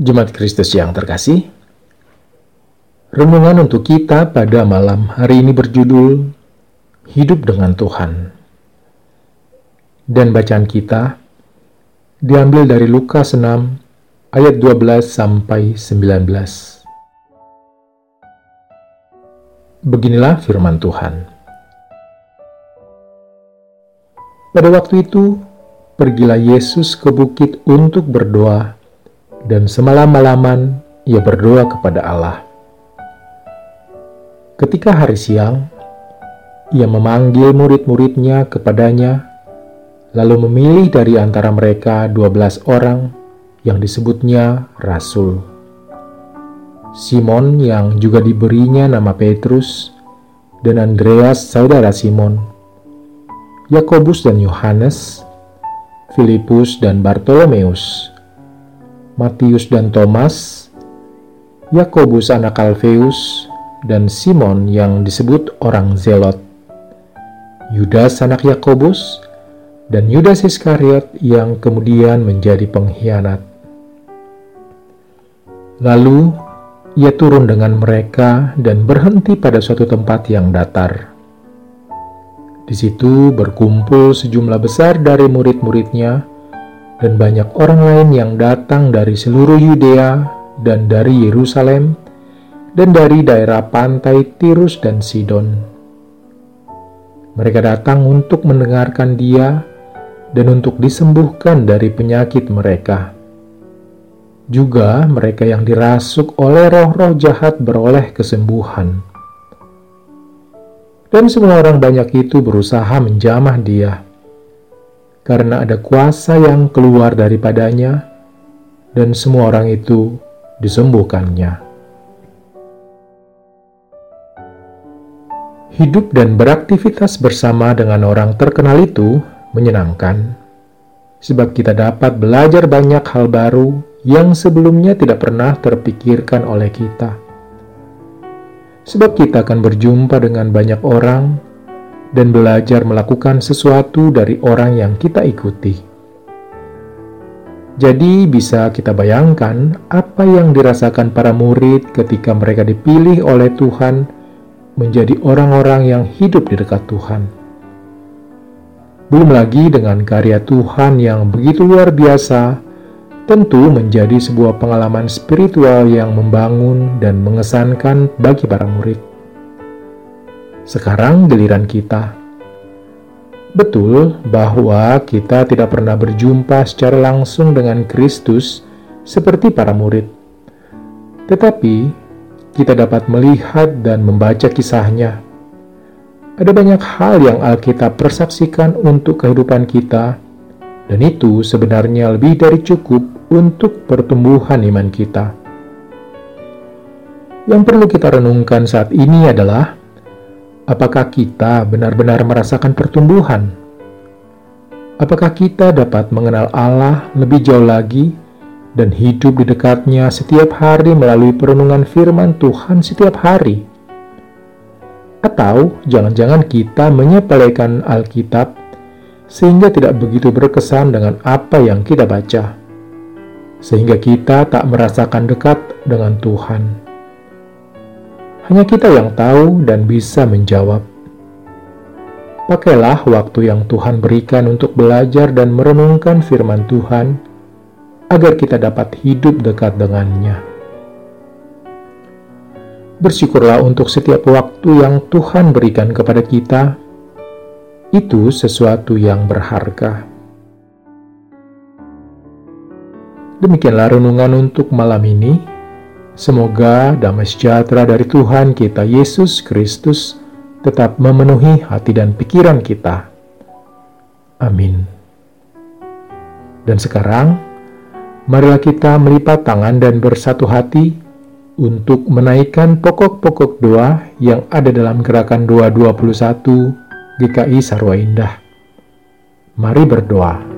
Jemaat Kristus yang terkasih, renungan untuk kita pada malam hari ini berjudul Hidup dengan Tuhan. Dan bacaan kita diambil dari Lukas 6 ayat 12 sampai 19. Beginilah firman Tuhan. Pada waktu itu, pergilah Yesus ke bukit untuk berdoa, dan semalam-malaman ia berdoa kepada Allah. Ketika hari siang, ia memanggil murid-muridnya kepadanya, lalu memilih dari antara mereka dua belas orang yang disebutnya Rasul. Simon yang juga diberinya nama Petrus, dan Andreas saudara Simon, Yakobus dan Yohanes, Filipus dan Bartolomeus, Matius dan Thomas, Yakobus anak Alfeus, dan Simon yang disebut orang Zelot, Yudas anak Yakobus, dan Yudas Iskariot yang kemudian menjadi pengkhianat. Lalu ia turun dengan mereka dan berhenti pada suatu tempat yang datar. Di situ berkumpul sejumlah besar dari murid-muridnya dan banyak orang lain yang datang dari seluruh Yudea dan dari Yerusalem dan dari daerah pantai Tirus dan Sidon. Mereka datang untuk mendengarkan dia dan untuk disembuhkan dari penyakit mereka. Juga mereka yang dirasuk oleh roh-roh jahat beroleh kesembuhan dan semua orang banyak itu berusaha menjamah dia, karena ada kuasa yang keluar daripadanya, dan semua orang itu disembuhkannya. Hidup dan beraktivitas bersama dengan orang terkenal itu menyenangkan, sebab kita dapat belajar banyak hal baru yang sebelumnya tidak pernah terpikirkan oleh kita sebab kita akan berjumpa dengan banyak orang dan belajar melakukan sesuatu dari orang yang kita ikuti. Jadi, bisa kita bayangkan apa yang dirasakan para murid ketika mereka dipilih oleh Tuhan menjadi orang-orang yang hidup di dekat Tuhan. Belum lagi dengan karya Tuhan yang begitu luar biasa tentu menjadi sebuah pengalaman spiritual yang membangun dan mengesankan bagi para murid. Sekarang giliran kita. Betul bahwa kita tidak pernah berjumpa secara langsung dengan Kristus seperti para murid. Tetapi kita dapat melihat dan membaca kisahnya. Ada banyak hal yang Alkitab persaksikan untuk kehidupan kita, dan itu sebenarnya lebih dari cukup untuk pertumbuhan iman kita. Yang perlu kita renungkan saat ini adalah apakah kita benar-benar merasakan pertumbuhan? Apakah kita dapat mengenal Allah lebih jauh lagi dan hidup di dekatnya setiap hari melalui perenungan firman Tuhan setiap hari? Atau jangan-jangan kita menyepelekan Alkitab sehingga tidak begitu berkesan dengan apa yang kita baca? sehingga kita tak merasakan dekat dengan Tuhan. Hanya kita yang tahu dan bisa menjawab. Pakailah waktu yang Tuhan berikan untuk belajar dan merenungkan firman Tuhan, agar kita dapat hidup dekat dengannya. Bersyukurlah untuk setiap waktu yang Tuhan berikan kepada kita, itu sesuatu yang berharga. Demikianlah renungan untuk malam ini. Semoga damai sejahtera dari Tuhan kita Yesus Kristus tetap memenuhi hati dan pikiran kita. Amin. Dan sekarang, marilah kita melipat tangan dan bersatu hati untuk menaikkan pokok-pokok doa yang ada dalam gerakan doa 21 GKI Sarwa Indah. Mari berdoa.